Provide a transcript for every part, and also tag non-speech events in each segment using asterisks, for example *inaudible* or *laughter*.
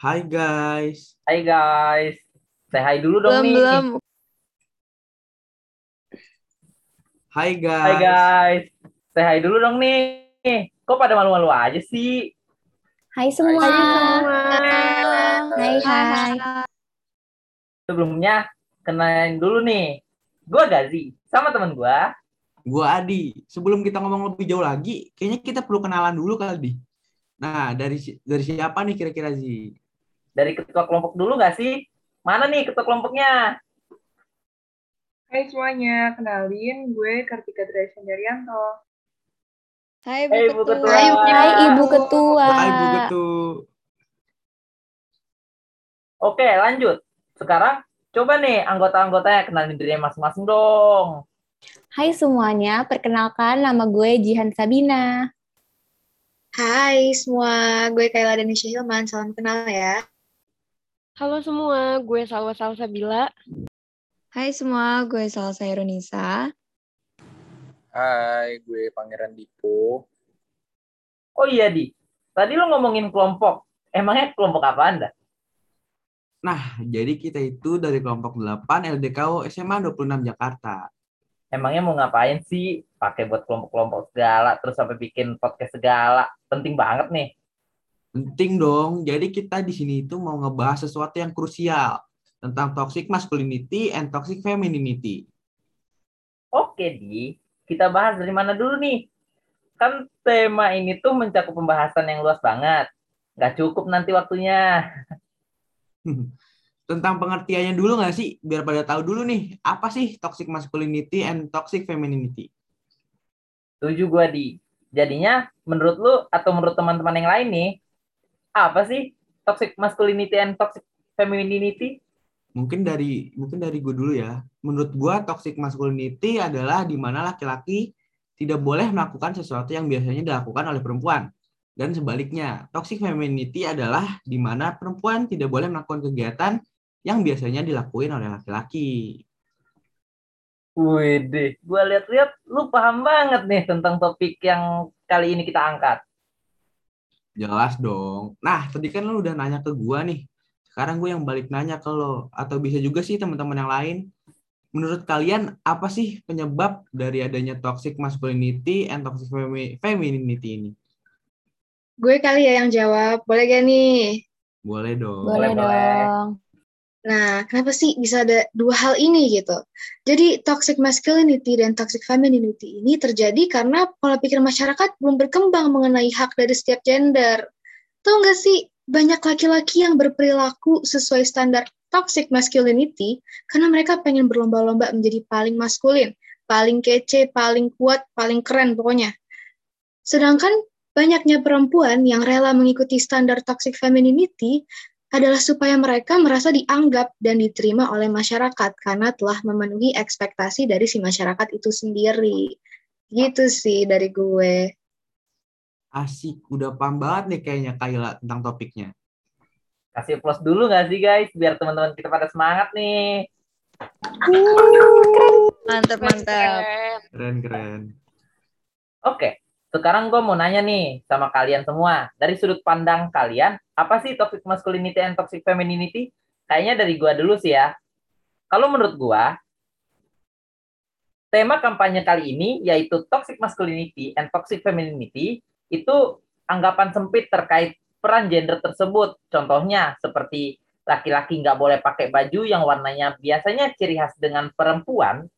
Hai guys. Hai guys. Say hi dulu dong Belum, nih. belum. Hai guys. Hai guys. Say hi dulu dong nih. Kok pada malu-malu aja sih? Hai semua. Hai, hai. Sebelumnya, kenalin dulu nih. Gue Gazi, sama temen gue. Gua Adi. Sebelum kita ngomong lebih jauh lagi, kayaknya kita perlu kenalan dulu kali. Di. Nah, dari dari siapa nih kira-kira Zi? Dari ketua kelompok dulu gak sih? Mana nih ketua kelompoknya? Hai semuanya, kenalin gue Kartika Dresyan Daryanto. Hai Hai, Ibu Ketua. Hai, Hai, Ibu Ketua. Hai Bu Getu. Oke, lanjut. Sekarang coba nih anggota-anggotanya kenalin dirinya masing-masing dong. Hai semuanya, perkenalkan nama gue Jihan Sabina. Hai semua, gue Kayla Danisha Hilman, salam kenal ya. Halo semua, gue Salwa Salsabila. Hai semua, gue Salsa Irunisa. Hai, gue Pangeran Dipo. Oh iya, Di. Tadi lo ngomongin kelompok. Emangnya kelompok apa Anda? Nah, jadi kita itu dari kelompok 8 LDKU SMA 26 Jakarta. Emangnya mau ngapain sih? Pakai buat kelompok-kelompok segala, terus sampai bikin podcast segala. Penting banget nih. Penting dong. Jadi kita di sini itu mau ngebahas sesuatu yang krusial tentang toxic masculinity and toxic femininity. Oke, Di. Kita bahas dari mana dulu nih? Kan tema ini tuh mencakup pembahasan yang luas banget. Nggak cukup nanti waktunya. *laughs* tentang pengertiannya dulu nggak sih? Biar pada tahu dulu nih, apa sih toxic masculinity and toxic femininity? Setuju gue, Di. Jadinya, menurut lu atau menurut teman-teman yang lain nih, apa sih toxic masculinity and toxic femininity? Mungkin dari mungkin dari gue dulu ya. Menurut gue toxic masculinity adalah di mana laki-laki tidak boleh melakukan sesuatu yang biasanya dilakukan oleh perempuan. Dan sebaliknya, toxic femininity adalah di mana perempuan tidak boleh melakukan kegiatan yang biasanya dilakuin oleh laki-laki. Wih, gue lihat-lihat lu paham banget nih tentang topik yang kali ini kita angkat. Jelas dong. Nah, tadi kan lu udah nanya ke gua nih. Sekarang gue yang balik nanya ke lo. Atau bisa juga sih teman-teman yang lain. Menurut kalian, apa sih penyebab dari adanya toxic masculinity and toxic femi- femininity ini? Gue kali ya yang jawab, boleh gak nih? Boleh dong. Boleh, boleh. dong. Nah, kenapa sih bisa ada dua hal ini gitu? Jadi, toxic masculinity dan toxic femininity ini terjadi karena pola pikir masyarakat belum berkembang mengenai hak dari setiap gender. Tahu nggak sih, banyak laki-laki yang berperilaku sesuai standar toxic masculinity karena mereka pengen berlomba-lomba menjadi paling maskulin, paling kece, paling kuat, paling keren pokoknya. Sedangkan banyaknya perempuan yang rela mengikuti standar toxic femininity adalah supaya mereka merasa dianggap dan diterima oleh masyarakat karena telah memenuhi ekspektasi dari si masyarakat itu sendiri. Gitu sih dari gue. Asik, udah paham banget nih kayaknya Kayla tentang topiknya. Kasih plus dulu nggak sih guys, biar teman-teman kita pada semangat nih. Mantap, mantap. Keren-keren. Oke, sekarang gue mau nanya nih sama kalian semua. Dari sudut pandang kalian, apa sih toxic masculinity and toxic femininity? Kayaknya dari gue dulu sih ya. Kalau menurut gue, tema kampanye kali ini yaitu toxic masculinity and toxic femininity itu anggapan sempit terkait peran gender tersebut. Contohnya seperti laki-laki nggak boleh pakai baju yang warnanya biasanya ciri khas dengan perempuan,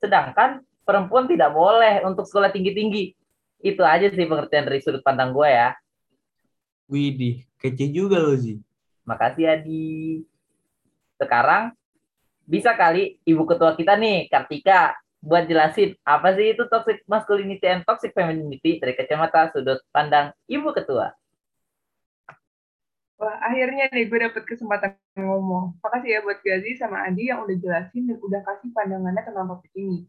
sedangkan perempuan tidak boleh untuk sekolah tinggi-tinggi. Itu aja sih pengertian dari sudut pandang gue ya. Widih, kece juga lo Zi. Makasih Adi. Sekarang bisa kali ibu ketua kita nih, Kartika, buat jelasin apa sih itu toxic masculinity and toxic femininity dari kacamata sudut pandang ibu ketua. Wah, akhirnya nih gue dapet kesempatan ngomong. Makasih ya buat Gazi sama Adi yang udah jelasin dan udah kasih pandangannya tentang topik ini.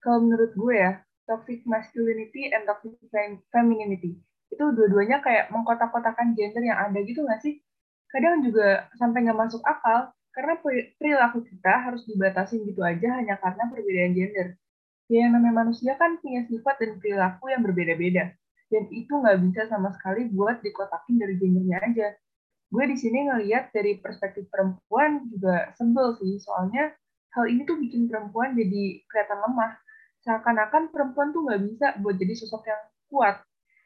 Kalau menurut gue ya, toxic masculinity and toxic fem- femininity itu dua-duanya kayak mengkotak-kotakan gender yang ada gitu nggak sih? Kadang juga sampai nggak masuk akal karena peri- perilaku kita harus dibatasin gitu aja hanya karena perbedaan gender. Ya, yang namanya manusia kan punya sifat dan perilaku yang berbeda-beda. Dan itu nggak bisa sama sekali buat dikotakin dari gendernya aja. gue di sini ngelihat dari perspektif perempuan juga sebel sih, soalnya hal ini tuh bikin perempuan jadi kelihatan lemah. Seakan-akan perempuan tuh nggak bisa buat jadi sosok yang kuat.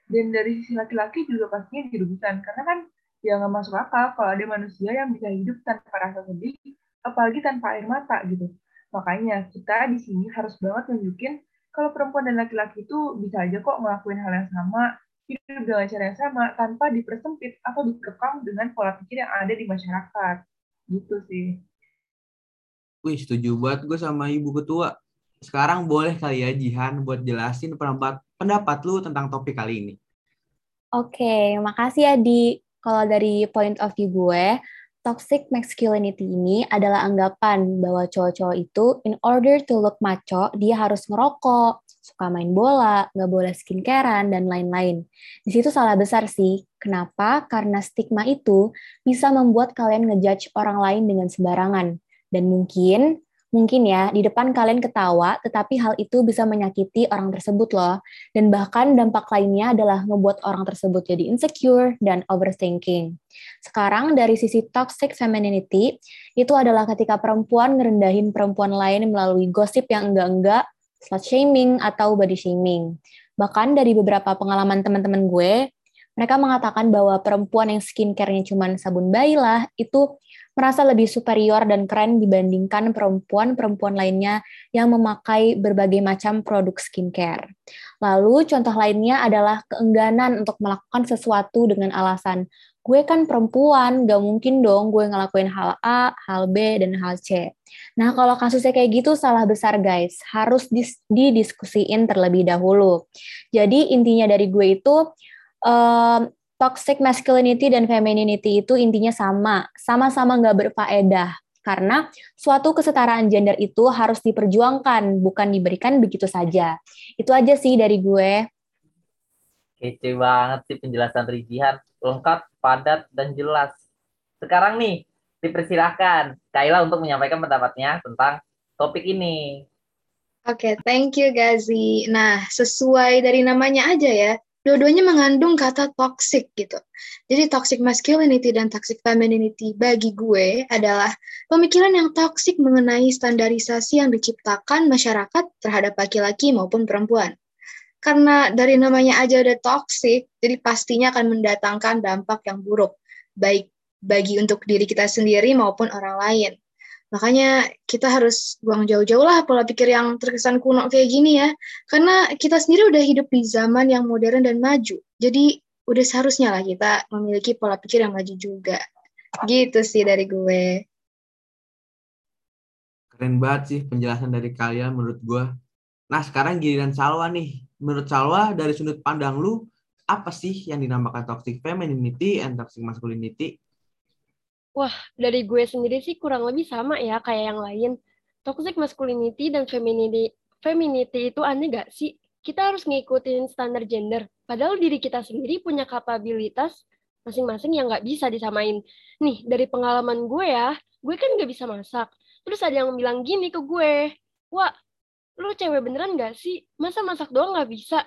Dan dari sisi laki-laki juga pastinya dirugikan, karena kan ya nggak masuk akal kalau ada manusia yang bisa hidup tanpa rasa sedih, apalagi tanpa air mata gitu. Makanya kita di sini harus banget nunjukin kalau perempuan dan laki-laki itu bisa aja kok ngelakuin hal yang sama, hidup dengan cara yang sama tanpa dipersempit atau dikekang dengan pola pikir yang ada di masyarakat. Gitu sih. Wih, setuju banget gue sama Ibu Ketua. Sekarang boleh kali ya Jihan buat jelasin pendapat, pendapat lu tentang topik kali ini. Oke, makasih ya di kalau dari point of view gue, toxic masculinity ini adalah anggapan bahwa cowok-cowok itu in order to look macho, dia harus ngerokok, suka main bola, nggak boleh skincarean, dan lain-lain. Di situ salah besar sih. Kenapa? Karena stigma itu bisa membuat kalian ngejudge orang lain dengan sembarangan. Dan mungkin Mungkin ya, di depan kalian ketawa, tetapi hal itu bisa menyakiti orang tersebut loh. Dan bahkan dampak lainnya adalah membuat orang tersebut jadi insecure dan overthinking. Sekarang dari sisi toxic femininity, itu adalah ketika perempuan ngerendahin perempuan lain melalui gosip yang enggak-enggak, slut shaming, atau body shaming. Bahkan dari beberapa pengalaman teman-teman gue, mereka mengatakan bahwa perempuan yang skincare-nya cuma sabun bayi lah, itu merasa lebih superior dan keren dibandingkan perempuan-perempuan lainnya yang memakai berbagai macam produk skincare. Lalu contoh lainnya adalah keengganan untuk melakukan sesuatu dengan alasan gue kan perempuan, gak mungkin dong gue ngelakuin hal A, hal B, dan hal C. Nah, kalau kasusnya kayak gitu salah besar guys, harus didiskusiin terlebih dahulu. Jadi intinya dari gue itu, um, toxic masculinity dan femininity itu intinya sama, sama-sama nggak berfaedah. Karena suatu kesetaraan gender itu harus diperjuangkan, bukan diberikan begitu saja. Itu aja sih dari gue. Kece banget sih penjelasan Rijihan. Lengkap, padat, dan jelas. Sekarang nih, dipersilahkan Kaila untuk menyampaikan pendapatnya tentang topik ini. Oke, okay, thank you Gazi. Nah, sesuai dari namanya aja ya, dua-duanya mengandung kata toxic gitu. Jadi toxic masculinity dan toxic femininity bagi gue adalah pemikiran yang toxic mengenai standarisasi yang diciptakan masyarakat terhadap laki-laki maupun perempuan. Karena dari namanya aja udah toxic, jadi pastinya akan mendatangkan dampak yang buruk, baik bagi untuk diri kita sendiri maupun orang lain. Makanya kita harus buang jauh-jauh lah pola pikir yang terkesan kuno kayak gini ya. Karena kita sendiri udah hidup di zaman yang modern dan maju. Jadi udah seharusnya lah kita memiliki pola pikir yang maju juga. Gitu sih dari gue. Keren banget sih penjelasan dari kalian menurut gue. Nah sekarang giliran Salwa nih. Menurut Salwa dari sudut pandang lu, apa sih yang dinamakan toxic femininity and toxic masculinity? Wah, dari gue sendiri sih kurang lebih sama ya kayak yang lain. Toxic masculinity dan femininity, femininity itu aneh gak sih? Kita harus ngikutin standar gender. Padahal diri kita sendiri punya kapabilitas masing-masing yang gak bisa disamain. Nih, dari pengalaman gue ya, gue kan gak bisa masak. Terus ada yang bilang gini ke gue, wah, lu cewek beneran gak sih? Masa masak doang gak bisa?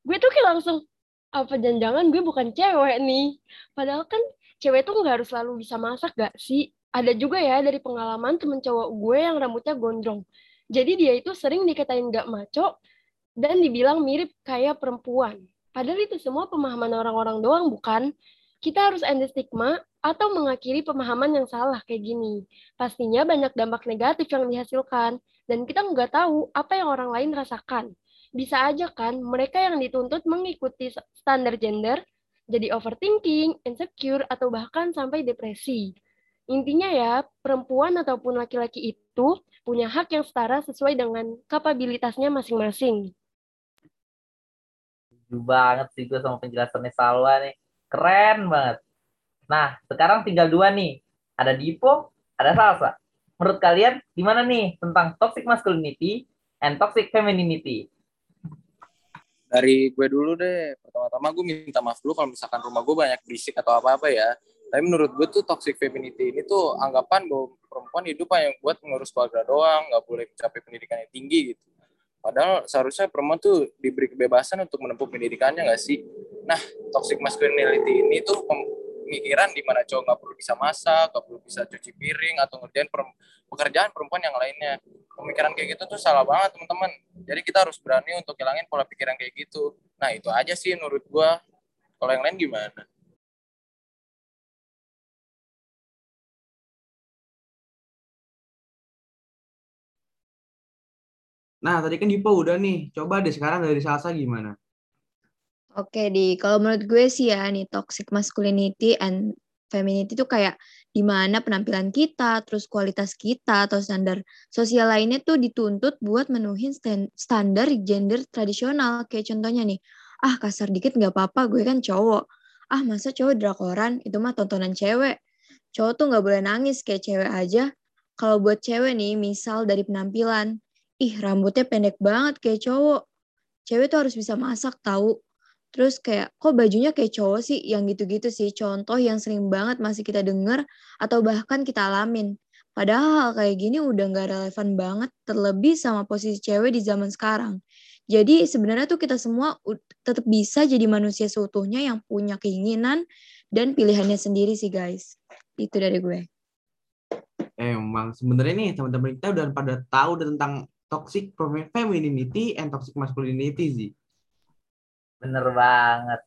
Gue tuh kayak langsung, apa jangan-jangan gue bukan cewek nih? Padahal kan cewek tuh nggak harus selalu bisa masak gak sih? Ada juga ya dari pengalaman temen cowok gue yang rambutnya gondrong. Jadi dia itu sering dikatain gak maco dan dibilang mirip kayak perempuan. Padahal itu semua pemahaman orang-orang doang, bukan? Kita harus end stigma atau mengakhiri pemahaman yang salah kayak gini. Pastinya banyak dampak negatif yang dihasilkan, dan kita nggak tahu apa yang orang lain rasakan. Bisa aja kan mereka yang dituntut mengikuti standar gender jadi overthinking, insecure, atau bahkan sampai depresi. Intinya ya, perempuan ataupun laki-laki itu punya hak yang setara sesuai dengan kapabilitasnya masing-masing. Setuju banget sih gue sama penjelasannya Salwa nih. Keren banget. Nah, sekarang tinggal dua nih. Ada Dipo, ada Salsa. Menurut kalian, gimana nih tentang toxic masculinity and toxic femininity? Dari gue dulu deh pertama-tama gue minta maaf dulu kalau misalkan rumah gue banyak berisik atau apa apa ya. Tapi menurut gue tuh toxic femininity ini tuh anggapan bahwa perempuan hidup hanya buat mengurus keluarga doang nggak boleh mencapai pendidikan yang tinggi gitu. Padahal seharusnya perempuan tuh diberi kebebasan untuk menempuh pendidikannya nggak sih? Nah toxic masculinity ini tuh pemikiran di mana cowok nggak perlu bisa masak, nggak perlu bisa cuci piring atau ngerjain pekerjaan perempuan yang lainnya. Pemikiran kayak gitu tuh salah banget teman-teman. Jadi kita harus berani untuk hilangin pola pikiran kayak gitu. Nah itu aja sih menurut gua. Kalau yang lain gimana? Nah, tadi kan Dipo udah nih. Coba deh sekarang dari Salsa gimana? Oke, di kalau menurut gue sih ya, nih toxic masculinity and femininity itu kayak di mana penampilan kita, terus kualitas kita atau standar sosial lainnya tuh dituntut buat menuhin standar gender tradisional. Kayak contohnya nih, ah kasar dikit nggak apa-apa, gue kan cowok. Ah masa cowok drakoran, itu mah tontonan cewek. Cowok tuh nggak boleh nangis kayak cewek aja. Kalau buat cewek nih, misal dari penampilan, ih rambutnya pendek banget kayak cowok. Cewek tuh harus bisa masak tahu. Terus kayak kok bajunya kayak cowok sih yang gitu-gitu sih contoh yang sering banget masih kita denger atau bahkan kita alamin. Padahal kayak gini udah gak relevan banget terlebih sama posisi cewek di zaman sekarang. Jadi sebenarnya tuh kita semua tetap bisa jadi manusia seutuhnya yang punya keinginan dan pilihannya sendiri sih guys. Itu dari gue. Emang sebenarnya nih teman-teman kita udah pada tahu tentang toxic femininity and toxic masculinity sih. Bener banget.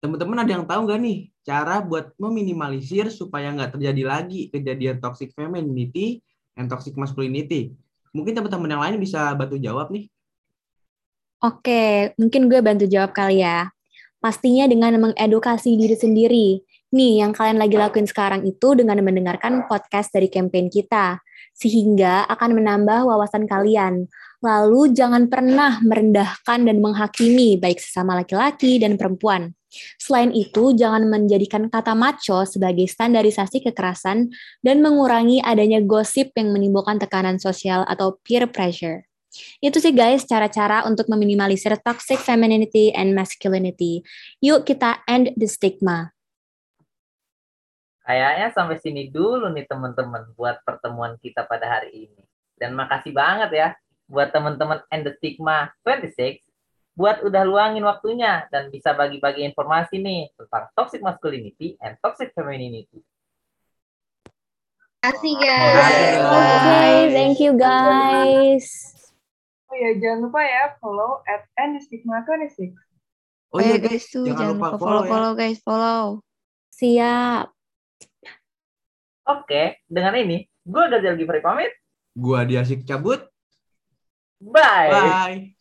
Teman-teman ada yang tahu nggak nih cara buat meminimalisir supaya nggak terjadi lagi kejadian toxic femininity and toxic masculinity? Mungkin teman-teman yang lain bisa bantu jawab nih. Oke, mungkin gue bantu jawab kali ya. Pastinya dengan mengedukasi diri sendiri. Nih, yang kalian lagi lakuin sekarang itu dengan mendengarkan podcast dari campaign kita sehingga akan menambah wawasan kalian. Lalu jangan pernah merendahkan dan menghakimi baik sesama laki-laki dan perempuan. Selain itu, jangan menjadikan kata macho sebagai standarisasi kekerasan dan mengurangi adanya gosip yang menimbulkan tekanan sosial atau peer pressure. Itu sih guys cara-cara untuk meminimalisir toxic femininity and masculinity. Yuk kita end the stigma. Kayaknya sampai sini dulu nih teman-teman buat pertemuan kita pada hari ini. Dan makasih banget ya buat teman-teman and the stigma 26 buat udah luangin waktunya dan bisa bagi-bagi informasi nih tentang toxic masculinity and toxic femininity. Kasih guys. Oke, okay, thank you guys. Oh ya, jangan lupa ya follow at and stigma 26. Oh iya guys tuh jangan, jangan lupa follow, follow, ya. follow guys, follow. Siap. Oke, dengan ini gue Gazal Givari pamit. Gue Diasik cabut. Bye. Bye.